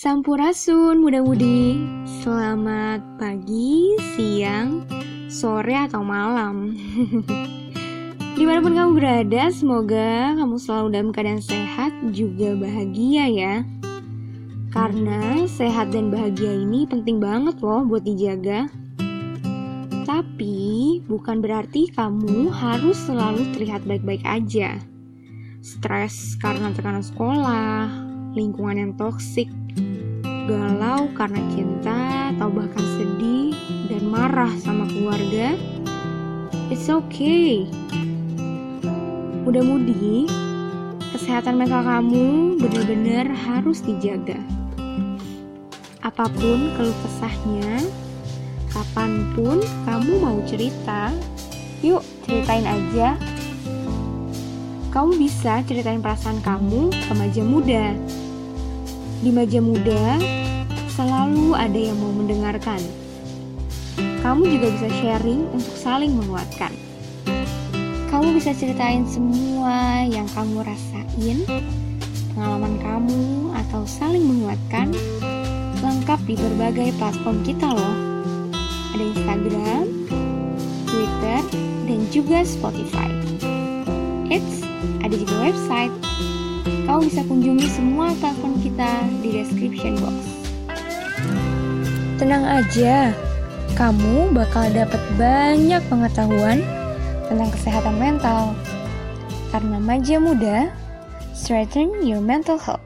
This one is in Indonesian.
Sampurasun muda-mudi. Selamat pagi, siang, sore atau malam. Di mana pun kamu berada, semoga kamu selalu dalam keadaan sehat juga bahagia ya. Karena sehat dan bahagia ini penting banget loh buat dijaga. Tapi bukan berarti kamu harus selalu terlihat baik-baik aja. Stres karena tekanan sekolah, lingkungan yang toksik, galau karena cinta atau bahkan sedih dan marah sama keluarga, it's okay. Mudah-mudi, kesehatan mental kamu benar-benar harus dijaga. Apa pun keluh kesahnya, kapan pun kamu mau cerita, yuk ceritain aja. Kamu bisa ceritain perasaan kamu ke Maja Muda. Di Maja Muda, selalu ada yang mau mendengarkan. Kamu juga bisa sharing untuk saling menguatkan. Kamu bisa ceritain semua yang kamu rasain, pengalaman kamu, atau saling menguatkan, lengkap di berbagai platform kita loh. Ada Instagram, Twitter, dan juga Spotify. Eits, ada juga website. Kamu bisa kunjungi semua platform kita di description box. Tenang aja, kamu bakal dapat banyak pengetahuan tentang kesehatan mental. Karena Maja Muda, strengthen your mental health.